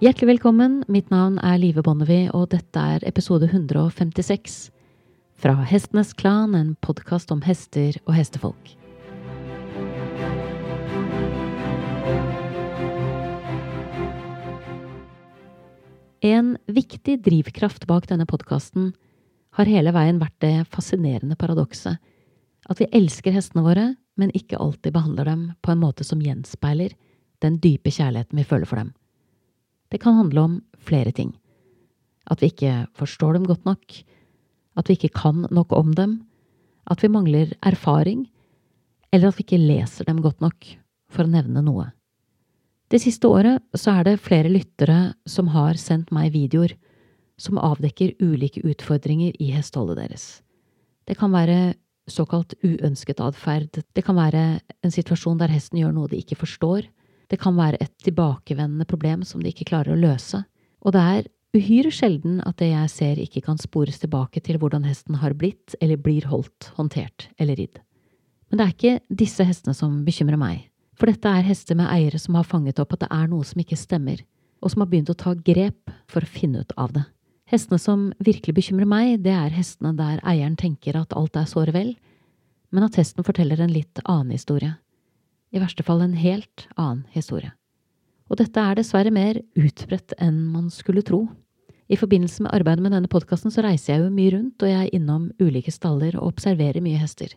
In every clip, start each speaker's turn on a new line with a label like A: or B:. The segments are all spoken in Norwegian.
A: Hjertelig velkommen, mitt navn er Live Bonnevie, og dette er episode 156 fra Hestenes Klan, en podkast om hester og hestefolk. En viktig drivkraft bak denne podkasten har hele veien vært det fascinerende paradokset at vi elsker hestene våre, men ikke alltid behandler dem på en måte som gjenspeiler den dype kjærligheten vi føler for dem. Det kan handle om flere ting. At vi ikke forstår dem godt nok, at vi ikke kan nok om dem, at vi mangler erfaring, eller at vi ikke leser dem godt nok, for å nevne noe. Det siste året så er det flere lyttere som har sendt meg videoer som avdekker ulike utfordringer i hesteholdet deres. Det kan være såkalt uønsket atferd, det kan være en situasjon der hesten gjør noe de ikke forstår, det kan være et tilbakevendende problem som de ikke klarer å løse, og det er uhyre sjelden at det jeg ser ikke kan spores tilbake til hvordan hesten har blitt eller blir holdt, håndtert eller ridd. Men det er ikke disse hestene som bekymrer meg, for dette er hester med eiere som har fanget opp at det er noe som ikke stemmer, og som har begynt å ta grep for å finne ut av det. Hestene som virkelig bekymrer meg, det er hestene der eieren tenker at alt er såre vel, men at hesten forteller en litt annen historie. I verste fall en helt annen historie. Og dette er dessverre mer utbredt enn man skulle tro. I forbindelse med arbeidet med denne podkasten så reiser jeg jo mye rundt, og jeg er innom ulike staller og observerer mye hester.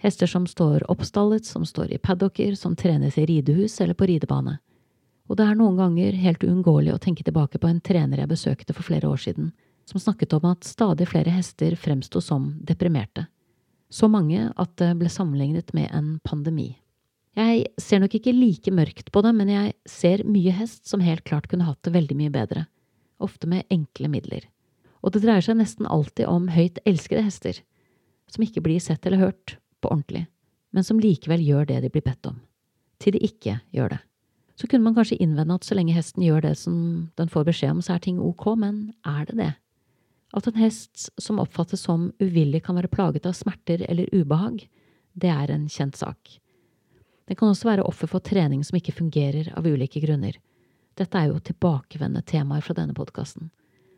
A: Hester som står oppstallet, som står i paddocker, som trenes i ridehus eller på ridebane og det er noen ganger helt uunngåelig å tenke tilbake på en trener jeg besøkte for flere år siden, som snakket om at stadig flere hester fremsto som deprimerte. Så mange at det ble sammenlignet med en pandemi. Jeg ser nok ikke like mørkt på det, men jeg ser mye hest som helt klart kunne hatt det veldig mye bedre, ofte med enkle midler. Og det dreier seg nesten alltid om høyt elskede hester, som ikke blir sett eller hørt på ordentlig, men som likevel gjør det de blir bedt om, til de ikke gjør det så kunne man kanskje innvende at så lenge hesten gjør det som den får beskjed om, så er ting ok, men er det det? At en hest som oppfattes som uvillig kan være plaget av smerter eller ubehag, det er en kjent sak. Den kan også være offer for trening som ikke fungerer av ulike grunner. Dette er jo tilbakevendende temaer fra denne podkasten.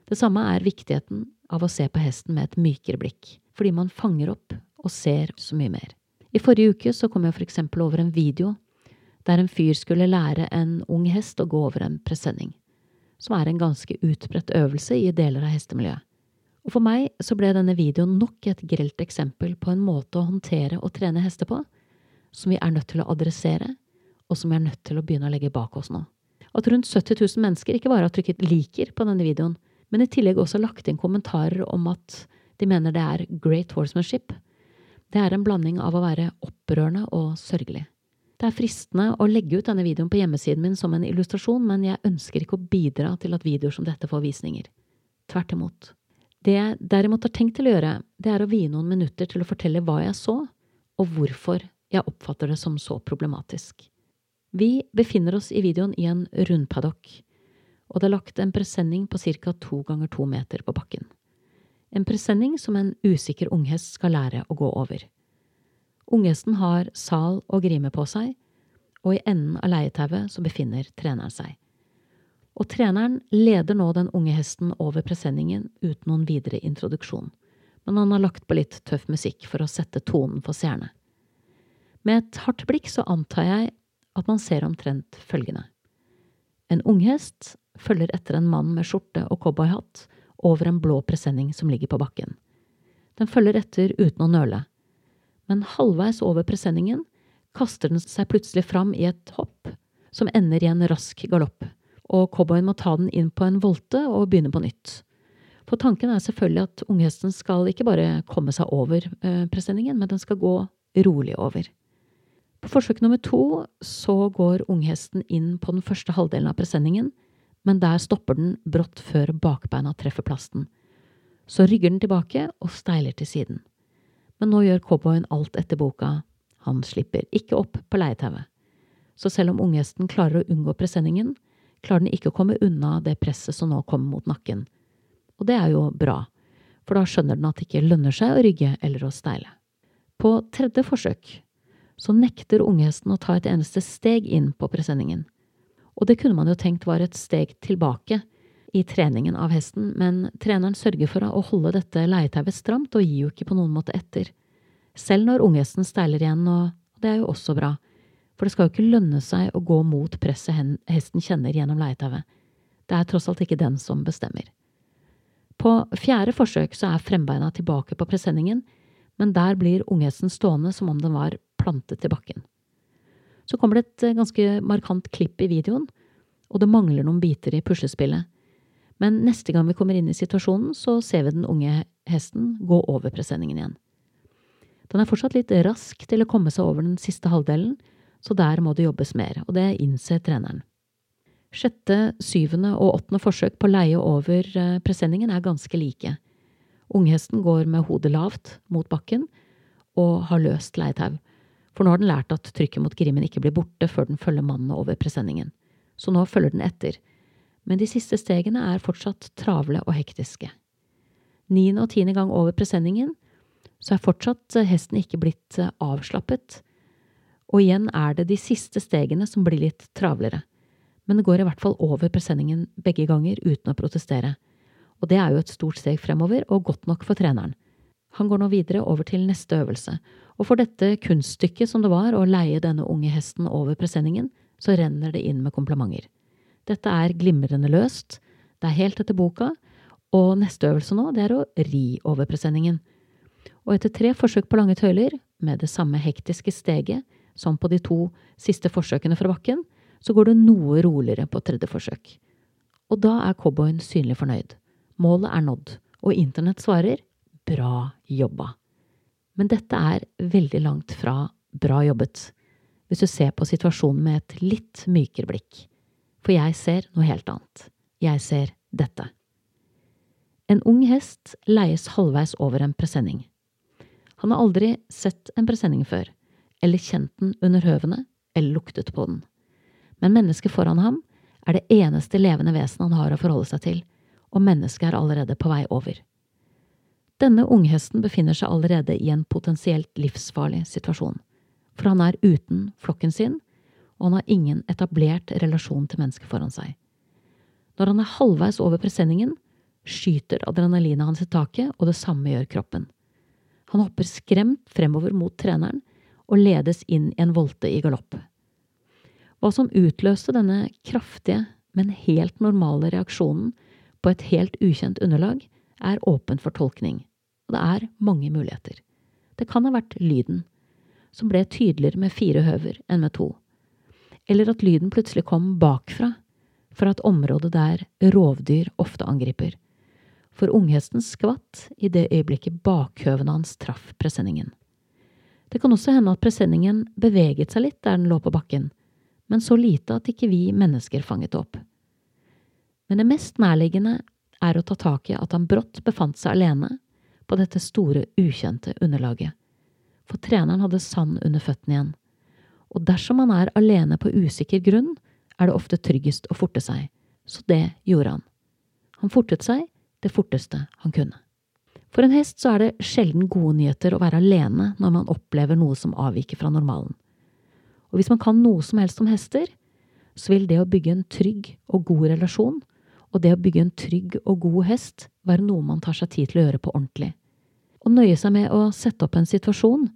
A: Det samme er viktigheten av å se på hesten med et mykere blikk, fordi man fanger opp og ser så mye mer. I forrige uke så kom jeg for eksempel over en video der en fyr skulle lære en ung hest å gå over en presenning, som er en ganske utbredt øvelse i deler av hestemiljøet. Og for meg så ble denne videoen nok et grelt eksempel på en måte å håndtere og trene hester på, som vi er nødt til å adressere, og som vi er nødt til å begynne å legge bak oss nå. At rundt 70 000 mennesker ikke bare har trykket liker på denne videoen, men i tillegg også lagt inn kommentarer om at de mener det er great horsemanship, det er en blanding av å være opprørende og sørgelig. Det er fristende å legge ut denne videoen på hjemmesiden min som en illustrasjon, men jeg ønsker ikke å bidra til at videoer som dette får visninger. Tvert imot. Det jeg derimot har tenkt til å gjøre, det er å vie noen minutter til å fortelle hva jeg så, og hvorfor jeg oppfatter det som så problematisk. Vi befinner oss i videoen i en rundpaddock, og det er lagt en presenning på ca. to ganger to meter på bakken. En presenning som en usikker unghest skal lære å gå over. Unghesten har sal og grime på seg, og i enden av leietauet så befinner treneren seg. Og treneren leder nå den unge hesten over presenningen uten noen videre introduksjon, men han har lagt på litt tøff musikk for å sette tonen for seerne. Med et hardt blikk så antar jeg at man ser omtrent følgende. En unghest følger etter en mann med skjorte og cowboyhatt over en blå presenning som ligger på bakken. Den følger etter uten å nøle men halvveis over presenningen kaster den seg plutselig fram i et hopp som ender i en rask galopp, og cowboyen må ta den inn på en volte og begynne på nytt. For tanken er selvfølgelig at unghesten skal ikke bare komme seg over eh, presenningen, men den skal gå rolig over. På forsøk nummer to så går unghesten inn på den første halvdelen av presenningen, men der stopper den brått før bakbeina treffer plasten. Så rygger den tilbake og steiler til siden men nå gjør cowboyen alt etter boka, han slipper ikke opp på leietauet. Så selv om unghesten klarer å unngå presenningen, klarer den ikke å komme unna det presset som nå kommer mot nakken. Og det er jo bra, for da skjønner den at det ikke lønner seg å rygge eller å steile. På tredje forsøk så nekter unghesten å ta et eneste steg inn på presenningen, Og det kunne man jo tenkt var et steg tilbake i treningen av hesten, men treneren sørger for å holde dette leietauet stramt og gir jo ikke på noen måte etter. Selv når unghesten steiler igjen, og det er jo også bra, for det skal jo ikke lønne seg å gå mot presset hesten kjenner gjennom leietauet. Det er tross alt ikke den som bestemmer. På fjerde forsøk så er frembeina tilbake på presenningen, men der blir unghesten stående som om den var plantet til bakken. Så kommer det et ganske markant klipp i videoen, og det mangler noen biter i puslespillet. Men neste gang vi kommer inn i situasjonen, så ser vi den unge hesten gå over presenningen igjen. Den er fortsatt litt rask til å komme seg over den siste halvdelen, så der må det jobbes mer, og det innser treneren. Sjette, syvende og åttende forsøk på leie over eh, presenningen er ganske like. Unghesten går med hodet lavt mot bakken og har løst leietau, for nå har den lært at trykket mot grimmen ikke blir borte før den følger mannen over presenningen, så nå følger den etter, men de siste stegene er fortsatt travle og hektiske. Niende og tiende gang over presenningen, så er fortsatt eh, hesten ikke blitt eh, avslappet, og igjen er det de siste stegene som blir litt travlere, men det går i hvert fall over presenningen begge ganger uten å protestere, og det er jo et stort steg fremover og godt nok for treneren. Han går nå videre over til neste øvelse, og for dette kunststykket som det var å leie denne unge hesten over presenningen, så renner det inn med komplimenter. Dette er glimrende løst, det er helt etter boka, og neste øvelse nå, det er å ri over presenningen. Og etter tre forsøk på lange tøyler, med det samme hektiske steget som på de to siste forsøkene fra bakken, så går det noe roligere på tredje forsøk. Og da er cowboyen synlig fornøyd. Målet er nådd, og internett svarer bra jobba. Men dette er veldig langt fra bra jobbet, hvis du ser på situasjonen med et litt mykere blikk for jeg ser noe helt annet. Jeg ser dette. En ung hest leies halvveis over en presenning. Han har aldri sett en presenning før, eller kjent den under høvene, eller luktet på den. Men mennesket foran ham er det eneste levende vesenet han har å forholde seg til, og mennesket er allerede på vei over. Denne unghesten befinner seg allerede i en potensielt livsfarlig situasjon, for han er uten flokken sin og han har ingen etablert relasjon til mennesket foran seg. Når han er halvveis over presenningen, skyter adrenalinet hans i taket, og det samme gjør kroppen. Han hopper skremt fremover mot treneren og ledes inn i en volte i galopp. Hva som utløste denne kraftige, men helt normale reaksjonen på et helt ukjent underlag, er åpent for tolkning, og det er mange muligheter. Det kan ha vært lyden, som ble tydeligere med fire høver enn med to eller at lyden plutselig kom bakfra, fra et område der rovdyr ofte angriper, for unghesten skvatt i det øyeblikket bakhøvene hans traff presenningen. Det kan også hende at presenningen beveget seg litt der den lå på bakken, men så lite at ikke vi mennesker fanget det opp. Men det mest nærliggende er å ta tak i at han brått befant seg alene på dette store, ukjente underlaget, for treneren hadde sand under føttene igjen og dersom man er alene på usikker grunn, er det ofte tryggest å forte seg, så det gjorde han. Han fortet seg det forteste han kunne. For en hest så er det sjelden gode nyheter å være alene når man opplever noe som avviker fra normalen. Og hvis man kan noe som helst om hester, så vil det å bygge en trygg og god relasjon, og det å bygge en trygg og god hest, være noe man tar seg tid til å gjøre på ordentlig. Å nøye seg med å sette opp en situasjon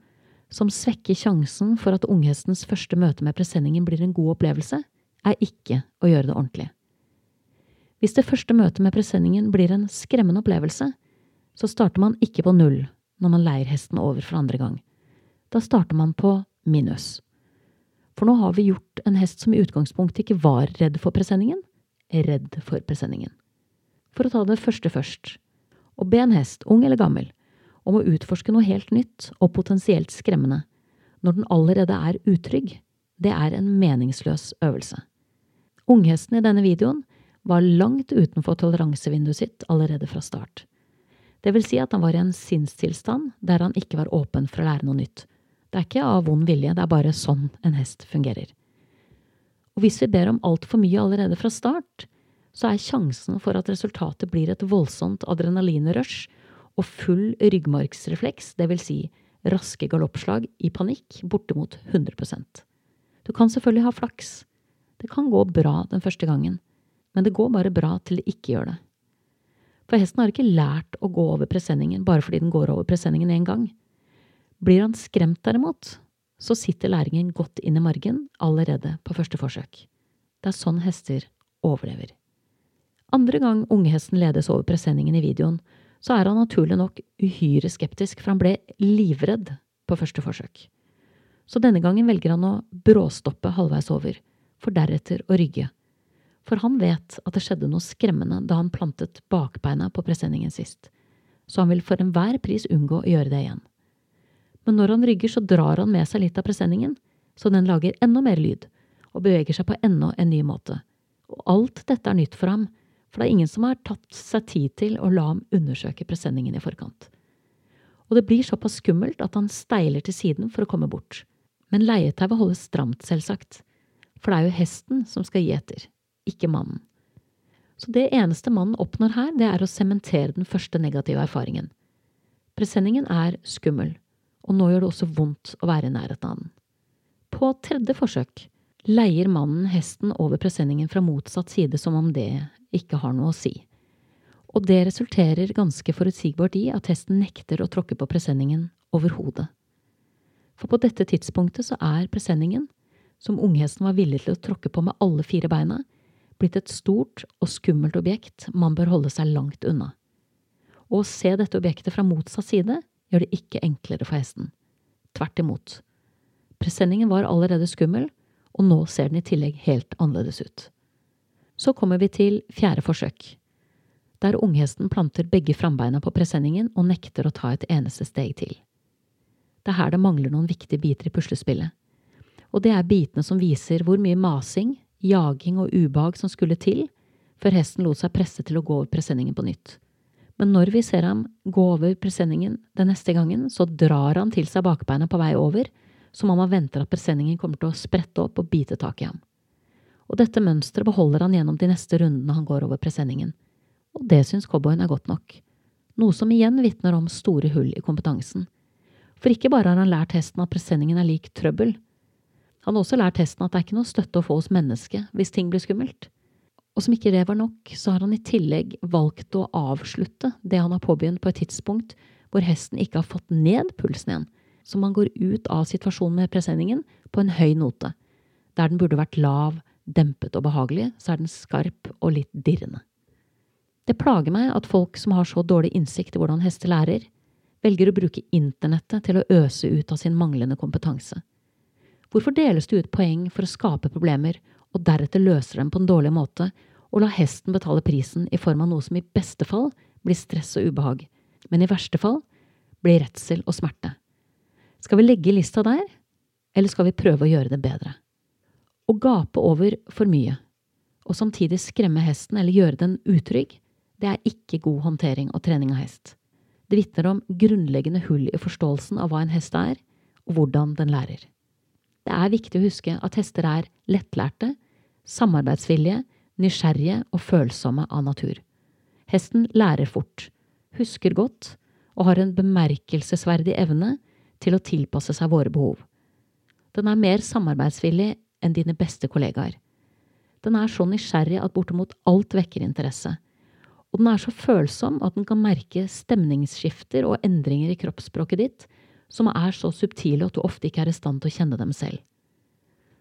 A: som svekker sjansen for at unghestens første møte med presenningen blir en god opplevelse, er ikke å gjøre det ordentlig. Hvis det første møtet med presenningen blir en skremmende opplevelse, så starter man ikke på null når man leier hesten over for andre gang. Da starter man på minus. For nå har vi gjort en hest som i utgangspunktet ikke var redd for presenningen, redd for presenningen. For å ta det første først. Å be en hest, ung eller gammel, om å utforske noe helt nytt og potensielt skremmende, når den allerede er utrygg, det er en meningsløs øvelse. Unghesten i denne videoen var langt utenfor toleransevinduet sitt allerede fra start. Det vil si at han var i en sinnstilstand der han ikke var åpen for å lære noe nytt. Det er ikke av vond vilje, det er bare sånn en hest fungerer. Og hvis vi ber om altfor mye allerede fra start, så er sjansen for at resultatet blir et voldsomt adrenalinrush og full ryggmargsrefleks, vil si raske galoppslag i panikk, bortimot 100% Du kan selvfølgelig ha flaks. Det kan gå bra den første gangen, men det går bare bra til det ikke gjør det. For hesten har ikke lært å gå over presenningen bare fordi den går over presenningen én gang. Blir han skremt derimot, så sitter læringen godt inn i margen allerede på første forsøk. Det er sånn hester overlever. Andre gang ungehesten ledes over presenningen i videoen, så er han naturlig nok uhyre skeptisk, for han ble livredd på første forsøk. Så denne gangen velger han å bråstoppe halvveis over, for deretter å rygge. For han vet at det skjedde noe skremmende da han plantet bakbeina på presenningen sist, så han vil for enhver pris unngå å gjøre det igjen. Men når han rygger, så drar han med seg litt av presenningen, så den lager enda mer lyd, og beveger seg på enda en ny måte. Og alt dette er nytt for ham, for det er ingen som har tatt seg tid til å la ham undersøke presenningen i forkant. Og det blir såpass skummelt at han steiler til siden for å komme bort. Men leietauet holdes stramt, selvsagt, for det er jo hesten som skal gi etter, ikke mannen. Så det eneste mannen oppnår her, det er å sementere den første negative erfaringen. Presenningen er skummel, og nå gjør det også vondt å være i nærheten av den. På tredje forsøk leier mannen hesten over presenningen fra motsatt side som om det ikke har noe å si. Og det resulterer ganske forutsigbart i at hesten nekter å tråkke på presenningen overhodet. For på dette tidspunktet så er presenningen, som unghesten var villig til å tråkke på med alle fire beina, blitt et stort og skummelt objekt man bør holde seg langt unna. Og å se dette objektet fra motsatt side gjør det ikke enklere for hesten. Tvert imot. Presenningen var allerede skummel, og nå ser den i tillegg helt annerledes ut. Så kommer vi til fjerde forsøk, der unghesten planter begge frambeina på presenningen og nekter å ta et eneste steg til. Det er her det mangler noen viktige biter i puslespillet. Og det er bitene som viser hvor mye masing, jaging og ubehag som skulle til før hesten lot seg presse til å gå over presenningen på nytt. Men når vi ser ham gå over presenningen den neste gangen, så drar han til seg bakbeina på vei over, som om han venter at presenningen kommer til å sprette opp og bite tak i ham og dette mønsteret beholder han gjennom de neste rundene han går over presenningen. Og det syns cowboyen er godt nok. Noe som igjen vitner om store hull i kompetansen. For ikke bare har han lært hesten at presenningen er lik trøbbel. Han har også lært hesten at det er ikke noe støtte å få hos mennesket hvis ting blir skummelt. Og som ikke det var nok, så har han i tillegg valgt å avslutte det han har påbegynt på et tidspunkt hvor hesten ikke har fått ned pulsen igjen, så man går ut av situasjonen med presenningen på en høy note, der den burde vært lav, dempet og behagelig, så er den skarp og litt dirrende. Det plager meg at folk som har så dårlig innsikt i hvordan hester lærer, velger å bruke internettet til å øse ut av sin manglende kompetanse. Hvorfor deles det ut poeng for å skape problemer, og deretter løser dem på en dårlig måte, og la hesten betale prisen i form av noe som i beste fall blir stress og ubehag, men i verste fall blir redsel og smerte? Skal vi legge lista der, eller skal vi prøve å gjøre det bedre? Å gape over for mye, og samtidig skremme hesten eller gjøre den utrygg, det er ikke god håndtering og trening av hest. Det vitner om grunnleggende hull i forståelsen av hva en hest er, og hvordan den lærer. Det er viktig å huske at hester er lettlærte, samarbeidsvillige, nysgjerrige og følsomme av natur. Hesten lærer fort, husker godt og har en bemerkelsesverdig evne til å tilpasse seg våre behov. Den er mer samarbeidsvillig enn dine beste kollegaer. Den er så nysgjerrig at bortimot alt vekker interesse. Og den er så følsom at den kan merke stemningsskifter og endringer i kroppsspråket ditt som er så subtile at du ofte ikke er i stand til å kjenne dem selv.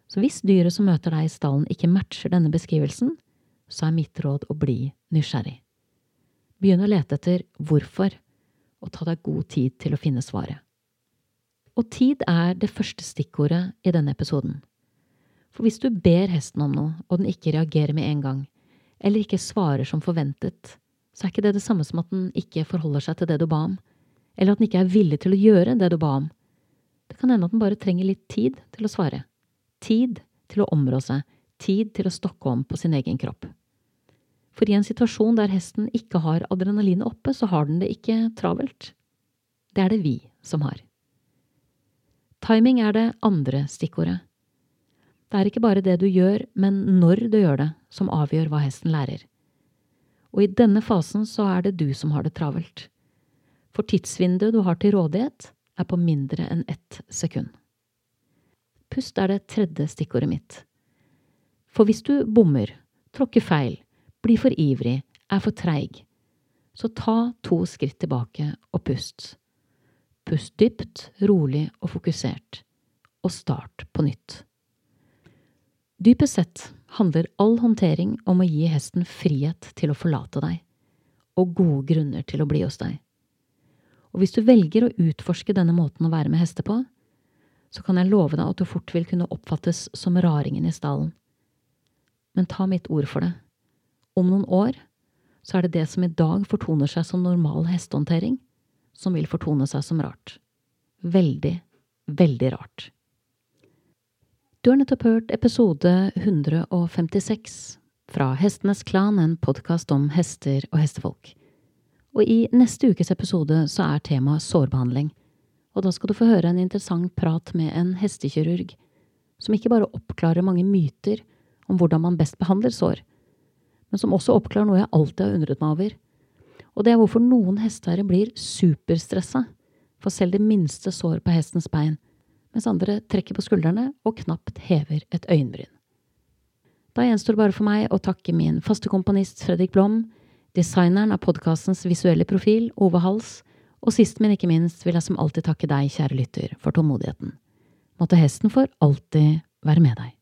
A: Så hvis dyret som møter deg i stallen ikke matcher denne beskrivelsen, så er mitt råd å bli nysgjerrig. Begynn å lete etter hvorfor, og ta deg god tid til å finne svaret. Og tid er det første stikkordet i denne episoden. For hvis du ber hesten om noe, og den ikke reagerer med en gang, eller ikke svarer som forventet, så er ikke det det samme som at den ikke forholder seg til det du ba om, eller at den ikke er villig til å gjøre det du ba om. Det kan hende at den bare trenger litt tid til å svare. Tid til å områ seg, tid til å stokke om på sin egen kropp. For i en situasjon der hesten ikke har adrenalinet oppe, så har den det ikke travelt. Det er det vi som har. Timing er det andre stikkordet. Det er ikke bare det du gjør, men når du gjør det, som avgjør hva hesten lærer. Og i denne fasen så er det du som har det travelt. For tidsvinduet du har til rådighet, er på mindre enn ett sekund. Pust er det tredje stikkordet mitt. For hvis du bommer, tråkker feil, blir for ivrig, er for treig, så ta to skritt tilbake og pust. Pust dypt, rolig og fokusert, og start på nytt. Dypest sett handler all håndtering om å gi hesten frihet til å forlate deg, og gode grunner til å bli hos deg. Og hvis du velger å utforske denne måten å være med hester på, så kan jeg love deg at du fort vil kunne oppfattes som raringen i stallen. Men ta mitt ord for det. Om noen år så er det det som i dag fortoner seg som normal hestehåndtering, som vil fortone seg som rart. Veldig, veldig rart. Du har nettopp hørt episode 156 fra Hestenes Klan, en podkast om hester og hestefolk. Og i neste ukes episode så er temaet sårbehandling. Og da skal du få høre en interessant prat med en hestekirurg, som ikke bare oppklarer mange myter om hvordan man best behandler sår, men som også oppklarer noe jeg alltid har undret meg over. Og det er hvorfor noen hesteeiere blir superstressa for selv det minste sår på hestens bein, mens andre trekker på skuldrene og knapt hever et øyenbryn. Da gjenstår det bare for meg å takke min faste komponist Fredrik Blom, designeren av podkastens visuelle profil, Ove Hals, og sist, men ikke minst, vil jeg som alltid takke deg, kjære lytter, for tålmodigheten. Måtte hesten for alltid være med deg.